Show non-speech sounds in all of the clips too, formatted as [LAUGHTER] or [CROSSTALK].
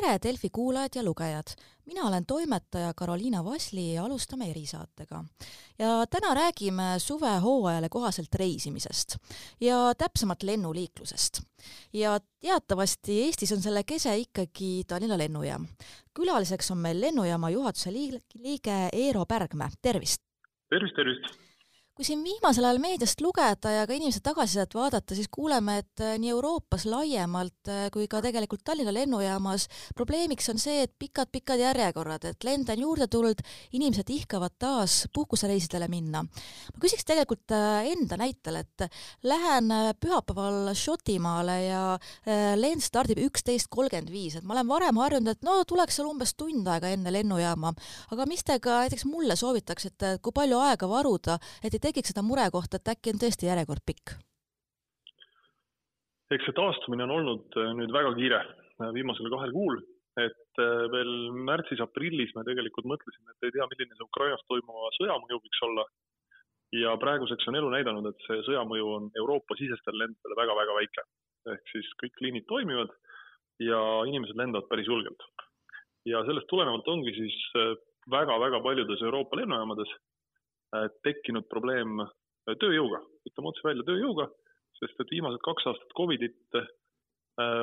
tere, Delfi kuulajad ja lugejad! mina olen toimetaja Karoliina Vasli ja alustame erisaatega. ja täna räägime suvehooajale kohaselt reisimisest ja täpsemalt lennuliiklusest. ja teatavasti Eestis on selle kese ikkagi Tallinna lennujaam. külaliseks on meil lennujaama juhatuse liige Eero Pärgmäe, tervist! tervist, tervist! Kui siin viimasel ajal meediast lugeda ja ka inimeste tagasisidet vaadata, siis kuuleme, et äh, nii Euroopas laiemalt äh, kui ka tegelikult Tallinna lennujaamas probleemiks on see, et pikad-pikad järjekorrad, et lende on juurde tulnud, inimesed ihkavad taas puhkusereisidele minna. ma küsiks tegelikult äh, enda näitel, et lähen pühapäeval Šotimaale ja lend stardib üksteist kolmkümmend viis, et ma olen varem harjunud, et no tuleks seal umbes tund aega enne lennujaama, aga mis te ka näiteks mulle soovitaksite, kui palju aega varuda, et ei tekiks seda murekohta, et äkki on tõesti järjekord pikk? eks see taastumine on olnud äh, nüüd väga kiire äh, viimasel kahel kuul, et äh, veel märtsis-aprillis me tegelikult mõtlesime, et ei tea, milline see Ukrainas toimuva sõja mõju võiks olla. ja praeguseks on elu näidanud, et see sõja mõju on Euroopa-sisestel lendudel väga-väga väike. ehk siis kõik liinid toimivad ja inimesed lendavad päris julgelt. ja sellest tulenevalt ongi siis väga-väga paljudes Euroopa lennujaamades tekkinud probleem äh, tööjõuga, ütleme otse välja tööjõuga, sest et viimased kaks aastat Covidit äh,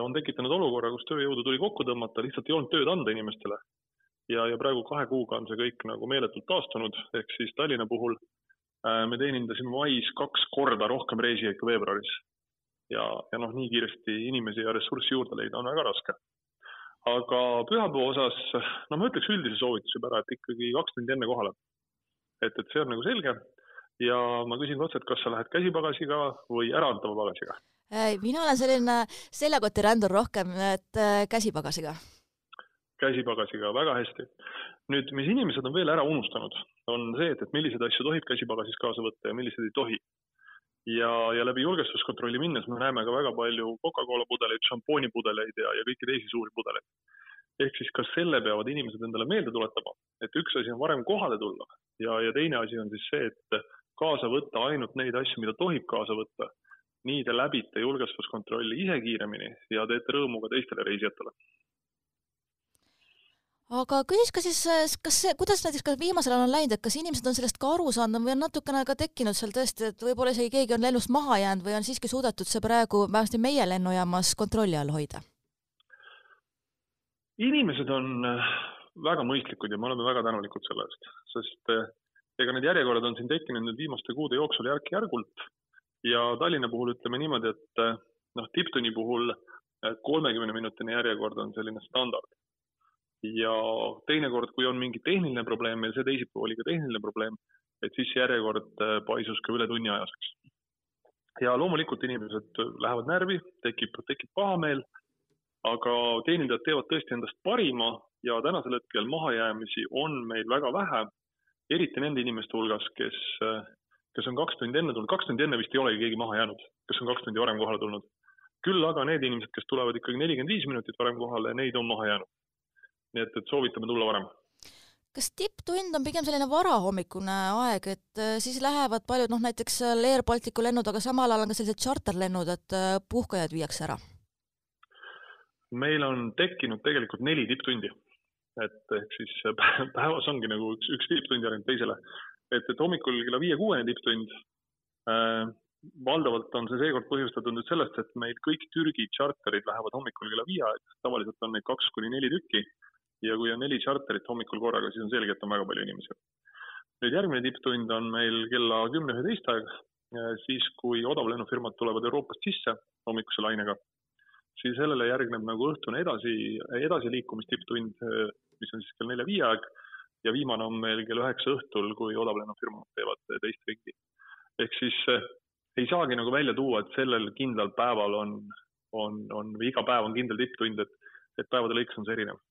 on tekitanud olukorra, kus tööjõudu tuli kokku tõmmata, lihtsalt ei olnud tööd anda inimestele. ja, ja praegu kahe kuuga on see kõik nagu meeletult taastunud, ehk siis Tallinna puhul me teenindasime mais kaks korda rohkem reisijaid kui veebruaris. ja, ja noh, nii kiiresti inimesi ja ressurssi juurde leida on väga raske. aga pühapäeva osas, no ma ütleks üldise soovituse ära, et ikkagi kaks tundi enne kohale et, et see on nagu selge. ja ma küsin otse, et kas sa lähed käsipagasiga või äraantava pagasiga? Äh, mina olen selline seljakotirändur rohkem, et äh, käsipagasiga. käsipagasiga, väga hästi. nüüd, mis inimesed on veel ära unustanud, on see, et, et milliseid asju tohib käsipagasis kaasa võtta ja milliseid ei tohi ja, ja läbi julgestuskontrolli minnes me näeme ka väga palju Coca-Cola pudeleid, šampoonipudeleid ja, ja kõiki teisi suuri pudeleid ehk siis ka selle peavad inimesed endale meelde tuletama, et üks asi on varem kohale tulla ja, ja teine asi on siis see, et kaasa võtta ainult neid asju, mida tohib kaasa võtta. nii te läbite julgestuskontrolli ise kiiremini ja teete rõõmu ka teistele reisijatele aga küsiks ka siis, kas see, kuidas näiteks ka viimasel ajal on läinud, et kas inimesed on sellest ka aru saanud või on natukene ka tekkinud seal tõesti, et võib-olla isegi keegi on lennust maha jäänud või on siiski suudetud see praegu vähemasti meie lennujaamas kontrolli all hoida? Inimesed on äh, väga mõistlikud ja me oleme väga tänulikud selle eest, sest äh, ega need järjekorrad on siin tekkinud nüüd viimaste kuude jooksul järk-järgult ja Tallinna puhul ütleme niimoodi, et äh, noh, tipptunni puhul kolmekümne minutine järjekord on selline standard. ja teinekord, kui on mingi tehniline probleem, meil see teisipäev oli ka tehniline probleem, et siis järjekord paisus ka üle tunniajaseks. ja loomulikult inimesed lähevad närvi, tekib, tekib pahameel aga teenindajad teevad tõesti endast parima ja tänasel hetkel mahajäämisi on meil väga vähe, eriti nende inimeste hulgas, kes, kes on kaks tundi enne tulnud, kaks tundi enne vist ei olegi keegi maha jäänud, kes on kaks tundi varem kohale tulnud. küll aga need inimesed, kes tulevad ikkagi nelikümmend viis minutit varem kohale, neid on maha jäänud. nii et, et soovitame tulla varem kas tipptund on pigem selline varahommikune aeg, et äh, siis lähevad paljud noh, näiteks Air Balticu lennud, aga samal ajal on ka sellised tšarterlennud, et äh, puhkajad viiakse ära? Meil on tekkinud tegelikult neli tipptundi. et ehk siis [LAUGHS] päevas ongi nagu üks, üks tipptund järgneb teisele. et, et hommikul kella viie-kuuene tipptund äh,. valdavalt on see seekord põhjustatud nüüd sellest, et meil kõik Türgi tšarterid lähevad hommikul kella viie aeg, tavaliselt on neid kaks kuni neli tükki. ja kui on neli tšarterit hommikul korraga, siis on selge, et on väga palju inimesi. nüüd järgmine tipptund on meil kella kümne-üheteist aeg, äh, siis kui odavlennufirmad tulevad Euroopast sisse hommikuse lainega siis sellele järgneb nagu õhtune edasi, edasiliikumis tipptund, mis on siis kell nelja-viie aeg ja viimane on meil kell üheksa õhtul, kui odavlennufirmad teevad teist ringi. ehk siis eh, ei saagi nagu välja tuua, et sellel kindlal päeval on, on, on või iga päev on kindel tipptund, et, et päevade lõikes on see erinev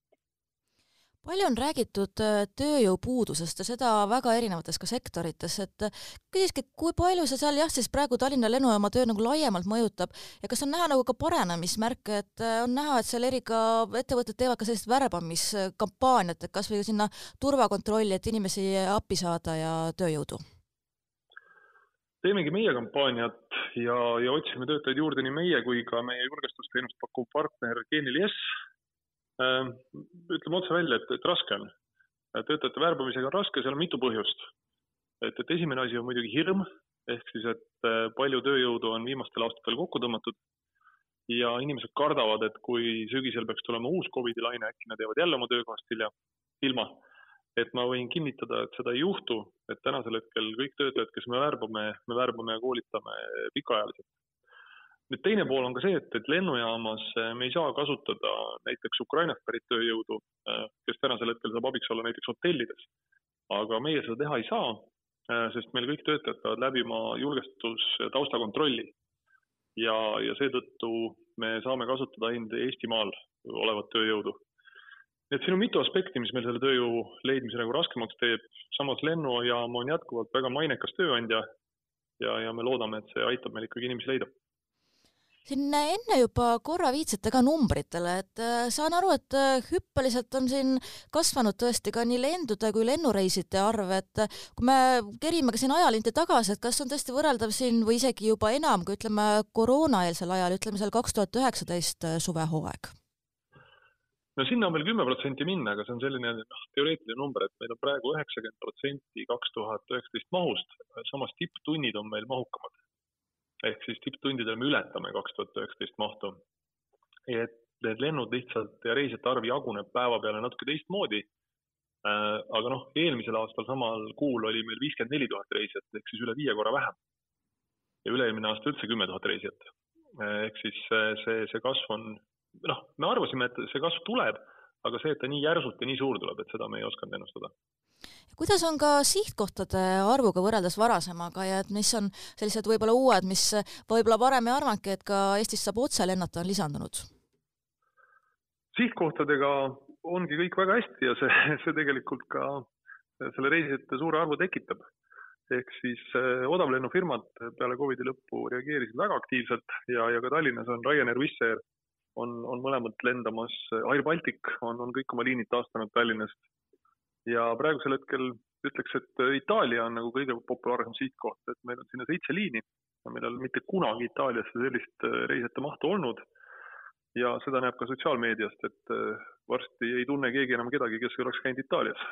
palju on räägitud äh, tööjõupuudusest ja seda väga erinevates ka sektorites, et äh, küsiski, kui palju see seal jah, siis praegu Tallinna lennujaama töö nagu laiemalt mõjutab ja kas on näha nagu ka paranemismärke, et äh, on näha, et seal eriga ettevõtted teevad ka sellist värbamiskampaaniat, et kas või sinna turvakontrolli, et inimesi appi saada ja tööjõudu? teemegi meie kampaaniat ja, ja otsime töötajaid juurde nii meie kui ka meie julgestusteenust pakkuv partner Geenil Yes ütleme otse välja, et, et raske on. töötajate värbamisega on raske, seal on mitu põhjust. et, et esimene asi on muidugi hirm, ehk siis, et palju tööjõudu on viimastel aastatel kokku tõmmatud ja inimesed kardavad, et kui sügisel peaks tulema uus Covidi laine, äkki nad jäävad jälle oma töökohast hilja, ilma. et ma võin kinnitada, et seda ei juhtu, et tänasel hetkel kõik töötajad, kes me värbame, me värbame ja koolitame pikaajaliselt. Nüüd teine pool on ka see, et, et lennujaamas me ei saa kasutada näiteks Ukrainast pärit tööjõudu, kes tänasel hetkel saab abiks olla näiteks hotellides. aga meie seda teha ei saa, sest meil kõik töötajad peavad läbima julgestus taustakontrolli ja, ja seetõttu me saame kasutada ainult Eestimaal olevat tööjõudu. nii et siin on mitu aspekti, mis meil selle tööjõu leidmise nagu raskemaks teeb, samas lennujaam on jätkuvalt väga mainekas tööandja ja, ja me loodame, et see aitab meil ikkagi inimesi leida siin enne juba korra viitsite ka numbritele, et äh, saan aru, et äh, hüppeliselt on siin kasvanud tõesti ka nii lendude kui lennureiside arv, et äh, kui me kerime ka siin ajalinti tagasi, et kas on tõesti võrreldav siin või isegi juba enam kui ütleme koroonaeelsel ajal, ütleme seal kaks tuhat üheksateist suvehooaeg? no sinna on veel kümme protsenti minna, aga see on selline noh, teoreetiline number, et meil on praegu üheksakümmend protsenti kaks tuhat üheksateist mahust, samas tipptunnid on meil mahukamad ehk siis tipptundidel me ületame kaks tuhat üheksateist mahtu. et need lennud lihtsalt ja reisijate arv jaguneb päeva peale natuke teistmoodi. Äh, aga noh, eelmisel aastal samal kuul oli meil viiskümmend neli tuhat reisijat ehk siis üle viie korra vähem. ja üle-eelmine aasta üldse kümme tuhat reisijat. Äh, ehk siis see, see kasv on, noh, me arvasime, et see kasv tuleb, aga see, et ta nii järsult ja nii suur tuleb, et seda me ei osanud ennustada kuidas on ka sihtkohtade arvuga võrreldes varasemaga ja et mis on sellised võib-olla uued, mis võib-olla varem ei arvanudki, et ka Eestis saab otse lennata, on lisandunud? sihtkohtadega ongi kõik väga hästi ja see, [LAUGHS] see tegelikult ka selle reisijate suure arvu tekitab. ehk siis eh, odavlennufirmad peale Covidi lõppu reageerisid väga aktiivselt ja, ja ka Tallinnas on Ryanair, Wizz Air on, on mõlemad lendamas, Air Baltic on, on kõik oma liinid taastanud Tallinnast ja praegusel hetkel ütleks, et Itaalia on nagu kõige populaarsem sihtkoht, et meil on sinna seitse liini meil ei ole mitte kunagi Itaaliasse sellist äh, reisijate mahtu olnud. ja seda näeb ka sotsiaalmeediast, et äh, varsti ei tunne keegi enam kedagi, kes ei oleks käinud Itaalias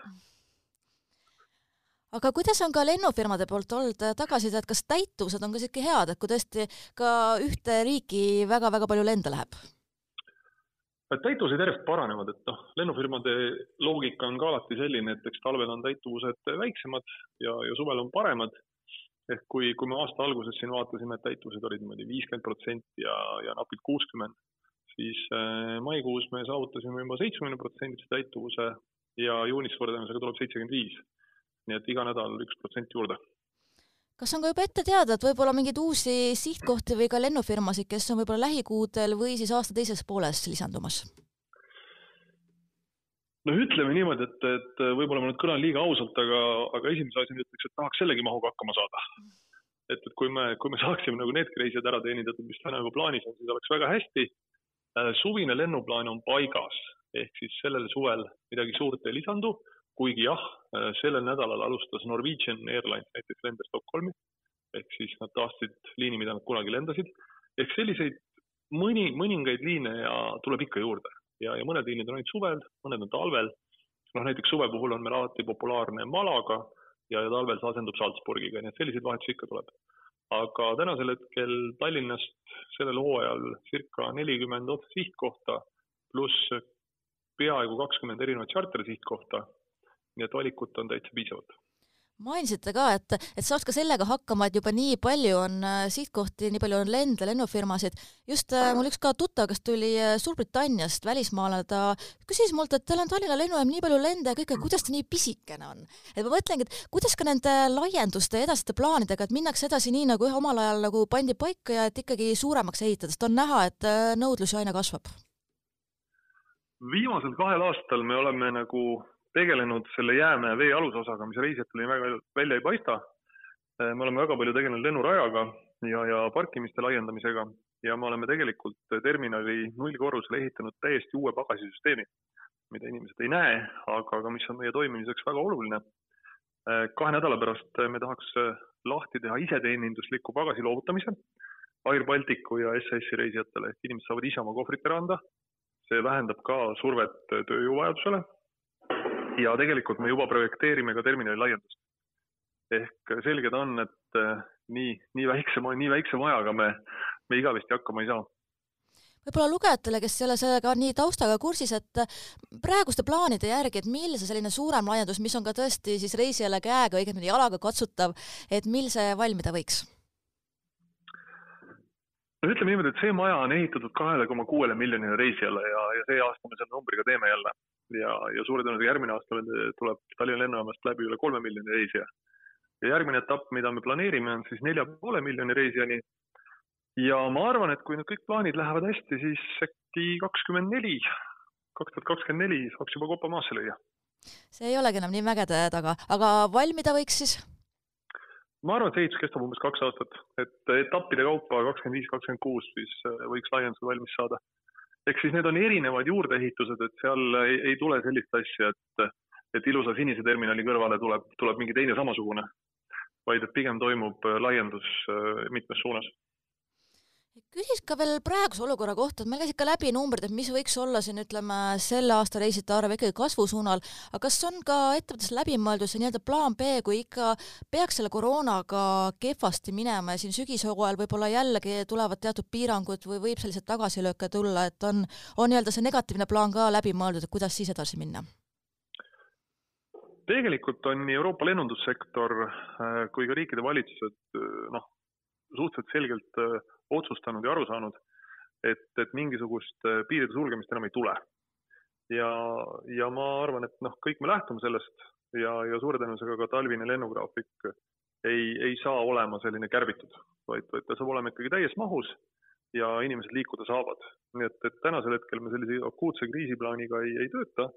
aga kuidas on ka lennufirmade poolt olnud tagasiside, et kas täituvused on ka sihuke head, et kui tõesti ka ühte riiki väga-väga palju lende läheb? Täituvused järjest paranevad, et noh, lennufirmade loogika on ka alati selline, et eks talvel on täituvused väiksemad ja, ja suvel on paremad. ehk kui, kui me aasta alguses siin vaatasime, et täituvused olid niimoodi viiskümmend protsenti ja, ja napilt kuuskümmend, siis äh, maikuus me saavutasime juba seitsmekümne protsendise täituvuse ja juunis võrdlemisega tuleb seitsekümmend viis. nii et iga nädal üks protsent juurde kas on ka juba ette teada, et võib-olla mingeid uusi sihtkohti või ka lennufirmasid, kes on võib-olla lähikuudel või siis aasta teises pooles lisandumas? no ütleme niimoodi, et, et võib-olla ma nüüd kõlan liiga ausalt, aga, aga esimese asjana ütleks, et tahaks sellegi mahuga hakkama saada. et, et kui me, kui me saaksime nagu needki reisijad ära teenindatud, mis täna juba plaanis on, siis oleks väga hästi. Äh, suvine lennuplaan on paigas, ehk siis sellel suvel midagi suurt ei lisandu kuigi jah, äh, sellel nädalal alustas Norwegian Airlines näiteks lende Stockholmi, ehk siis nad taastasid liini, mida nad kunagi lendasid, ehk selliseid mõni, mõningaid liine ja tuleb ikka juurde. Ja, ja mõned liinid on ainult suvel, mõned on talvel, noh näiteks suve puhul on meil alati populaarne Malaga ja, ja talvel see asendub Salzburgiga, nii et selliseid vahetusi ikka tuleb. aga tänasel hetkel Tallinnast sellel hooajal circa nelikümmend otsesihtkohta pluss peaaegu kakskümmend erinevat charter-sihtkohta nii et valikut on täitsa piisavalt mainisite ka, et, et saaks ka sellega hakkama, et juba nii palju on äh, sihtkohti, nii palju on lende, lennufirmasid. just äh, mul üks ka tuttav, kes tuli äh, Suurbritanniast, välismaalane, ta küsis mult, et teil on Tallinna lennujaam nii palju lende ja kõike, kuidas ta nii pisikene on. et ma mõtlengi, et kuidas ka nende laienduste edasiste plaanidega, et minnakse edasi nii, nagu ühe omal ajal nagu pandi paika ja et ikkagi suuremaks ehitada, sest on näha, et nõudlus ju aina kasvab. viimasel kahel aastal me oleme nagu tegelenud selle jäämäe vee alusosaga, mis reisijatele väga välja ei paista. me oleme väga palju tegelenud lennurajaga ja, ja parkimiste laiendamisega ja me oleme tegelikult terminali nullkorrusele ehitanud täiesti uue pagasisüsteemi, mida inimesed ei näe, aga, aga mis on meie toimimiseks väga oluline. kahe nädala pärast me tahaks lahti teha iseteenindusliku pagasi loovutamise Air Balticu ja SAS-i reisijatele, ehk inimesed saavad ise oma kohvrit ära anda see vähendab ka survet tööjõuvajadusele. Ja tegelikult me juba projekteerime ka terminali laiendust. ehk selge ta on, et eh, nii, nii väikse, nii väikse majaga me, me igavesti hakkama ei saa võib-olla lugejatele, kes ei ole sellega nii taustaga kursis, et praeguste plaanide järgi, et mil see selline suurem laiendus, mis on ka tõesti siis reisijale käega, õigemini jalaga katsutav, et mil see valmida võiks? no ütleme niimoodi, et see maja on ehitatud kahele koma kuuele miljonile reisijale ja, ja see aasta me selle numbriga teeme jälle. Ja, ja suure tõenäosusega järgmine aasta tuleb Tallinna lennujaamast läbi üle kolme miljoni reisija. ja järgmine etapp, mida me planeerime, on siis nelja poole miljoni reisijani. ja ma arvan, et kui nüüd kõik plaanid lähevad hästi, siis äkki kakskümmend neli, kaks tuhat kakskümmend neli saaks juba kopa maasse lüüa. see ei olegi enam nii mägede taga, aga valmida võiks siis? ma arvan, et ehitus kestab umbes kaks aastat, et etappide kaupa kakskümmend viis, kakskümmend kuus siis äh, võiks laiendused valmis saada. Ehk siis need on erinevad juurdeehitused, et seal ei, ei tule sellist asja, et, et ilusa sinise terminali kõrvale tuleb, tuleb mingi teine samasugune, vaid et pigem toimub äh, laiendus äh, mitmes suunas küsiks ka veel praeguse olukorra kohta, et meil käisid ka läbi numbrid, et mis võiks olla siin ütleme selle aasta reisijate arv ikkagi kasvusuunal, aga kas on ka ettevõttes läbi mõeldud see nii-öelda plaan B, kui ikka peaks selle koroonaga kehvasti minema ja siin sügishooajal võib-olla jällegi tulevad teatud piirangud või võib selliseid tagasilööke tulla, et on, on nii-öelda see negatiivne plaan ka läbi mõeldud, et kuidas siis edasi minna? tegelikult on nii Euroopa lennundussektor äh, kui ka riikide valitsused äh, noh, suhteliselt selgelt äh, otsustanud ja aru saanud, et, et mingisugust äh, piiride sulgemist enam ei tule. ja, ja ma arvan, et noh, kõik me lähtume sellest ja, ja suure tõenäosusega ka talvine lennugraafik ei, ei saa olema selline kärbitud, vaid, vaid ta saab olema ikkagi täies mahus ja inimesed liikuda saavad. nii et, et tänasel hetkel me sellise akuutse kriisiplaaniga ei, ei tööta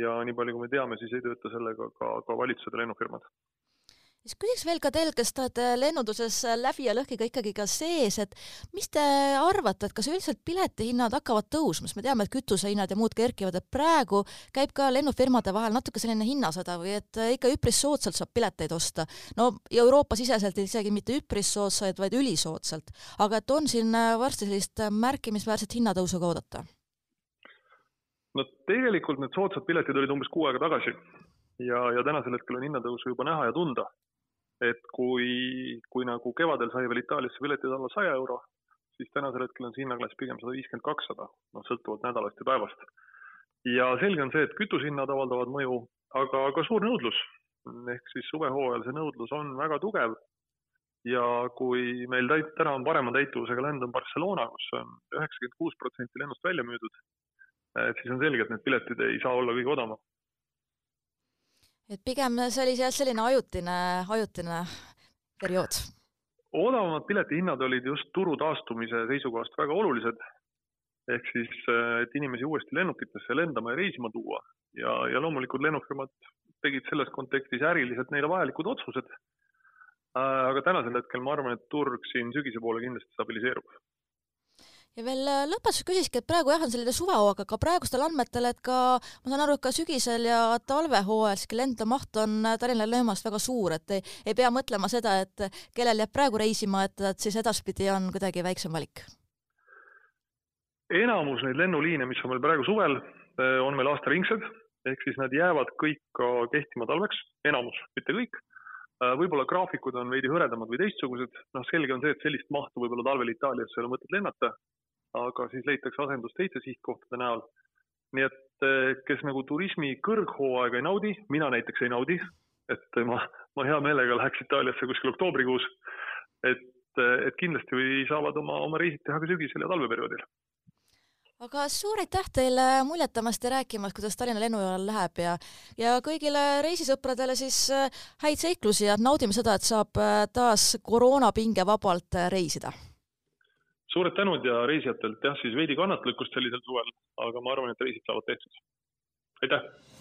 ja nii palju, kui me teame, siis ei tööta sellega ka, ka valitsused ja lennufirmad siis küsiks veel ka teil, kes te olete lennunduses läbi ja lõhkiga ikkagi ka sees, et mis te arvate, et kas üldiselt piletihinnad hakkavad tõusma, sest me teame, et kütusehinnad ja muud kerkivad, et praegu käib ka lennufirmade vahel natuke selline hinnasõda või et ikka üpris soodsalt saab pileteid osta. no Euroopa-siseselt isegi mitte üpris soodsaid, vaid ülisoodsalt. aga et on siin varsti sellist märkimisväärset hinnatõusu ka oodata? no tegelikult need soodsad piletid olid umbes kuu aega tagasi ja, ja tänasel hetkel on hinnatõusu juba näha ja tunda et kui, kui nagu kevadel sai veel Itaaliasse piletid alla saja euro, siis tänasel hetkel on see hinnaklass pigem sada viiskümmend, kakssada, noh, sõltuvalt nädalast ja päevast. ja selge on see, et kütusehinnad avaldavad mõju, aga ka suur nõudlus. ehk siis suvehooajal see nõudlus on väga tugev. ja kui meil täit-, täna on parema täituvusega lend on Barcelona, kus on üheksakümmend kuus protsenti lennust välja müüdud, siis on selge, et need piletid ei saa olla kõige odavamad et pigem see oli jah, selline ajutine, ajutine periood. odavamad piletihinnad olid just turu taastumise seisukohast väga olulised. ehk siis, et inimesi uuesti lennukitesse lendama ja reisima tuua ja, ja loomulikult lennufirmad tegid selles kontekstis äriliselt neile vajalikud otsused. aga tänasel hetkel ma arvan, et turg siin sügise poole kindlasti stabiliseerub ja veel äh, lõpetuseks küsikski, et praegu jah, on selline suvehooaeg, aga praegustel andmetel, et ka ma saan aru, et ka sügisel ja talvehooajal siiski lendude maht on äh, Tallinna lennujaamast väga suur, et ei, ei pea mõtlema seda, et kellel jääb praegu reisima, et, et siis edaspidi on kuidagi väiksem valik. enamus neid lennuliine, mis on meil praegu suvel, äh, on meil aastaringsed, ehk siis nad jäävad kõik ka kehtima talveks, enamus, mitte kõik. Võib-olla graafikud on veidi hõredamad või teistsugused, noh, selge on see, et sellist mahtu võib-olla talvel Itaaliasse ei ole mõtet lennata, aga siis leitakse asendus teiste sihtkohtade näol. nii et eh, kes nagu turismi kõrghooaega ei naudi, mina näiteks ei naudi, et ma, ma hea meelega läheks Itaaliasse kuskil oktoobrikuus. et, eh, et kindlasti saavad oma, oma reisid teha ka sügisel ja talveperioodil aga suur aitäh teile muljetamast ja rääkimast, kuidas Tallinna lennujaamal läheb ja ja kõigile reisisõpradele siis eh, häid seiklusi ja naudime seda, et saab taas koroonapingevabalt reisida suured tänud ja reisijatelt jah, siis veidi kannatlikkust sellisel suvel, aga ma arvan, et reisid saavad tehtud. aitäh!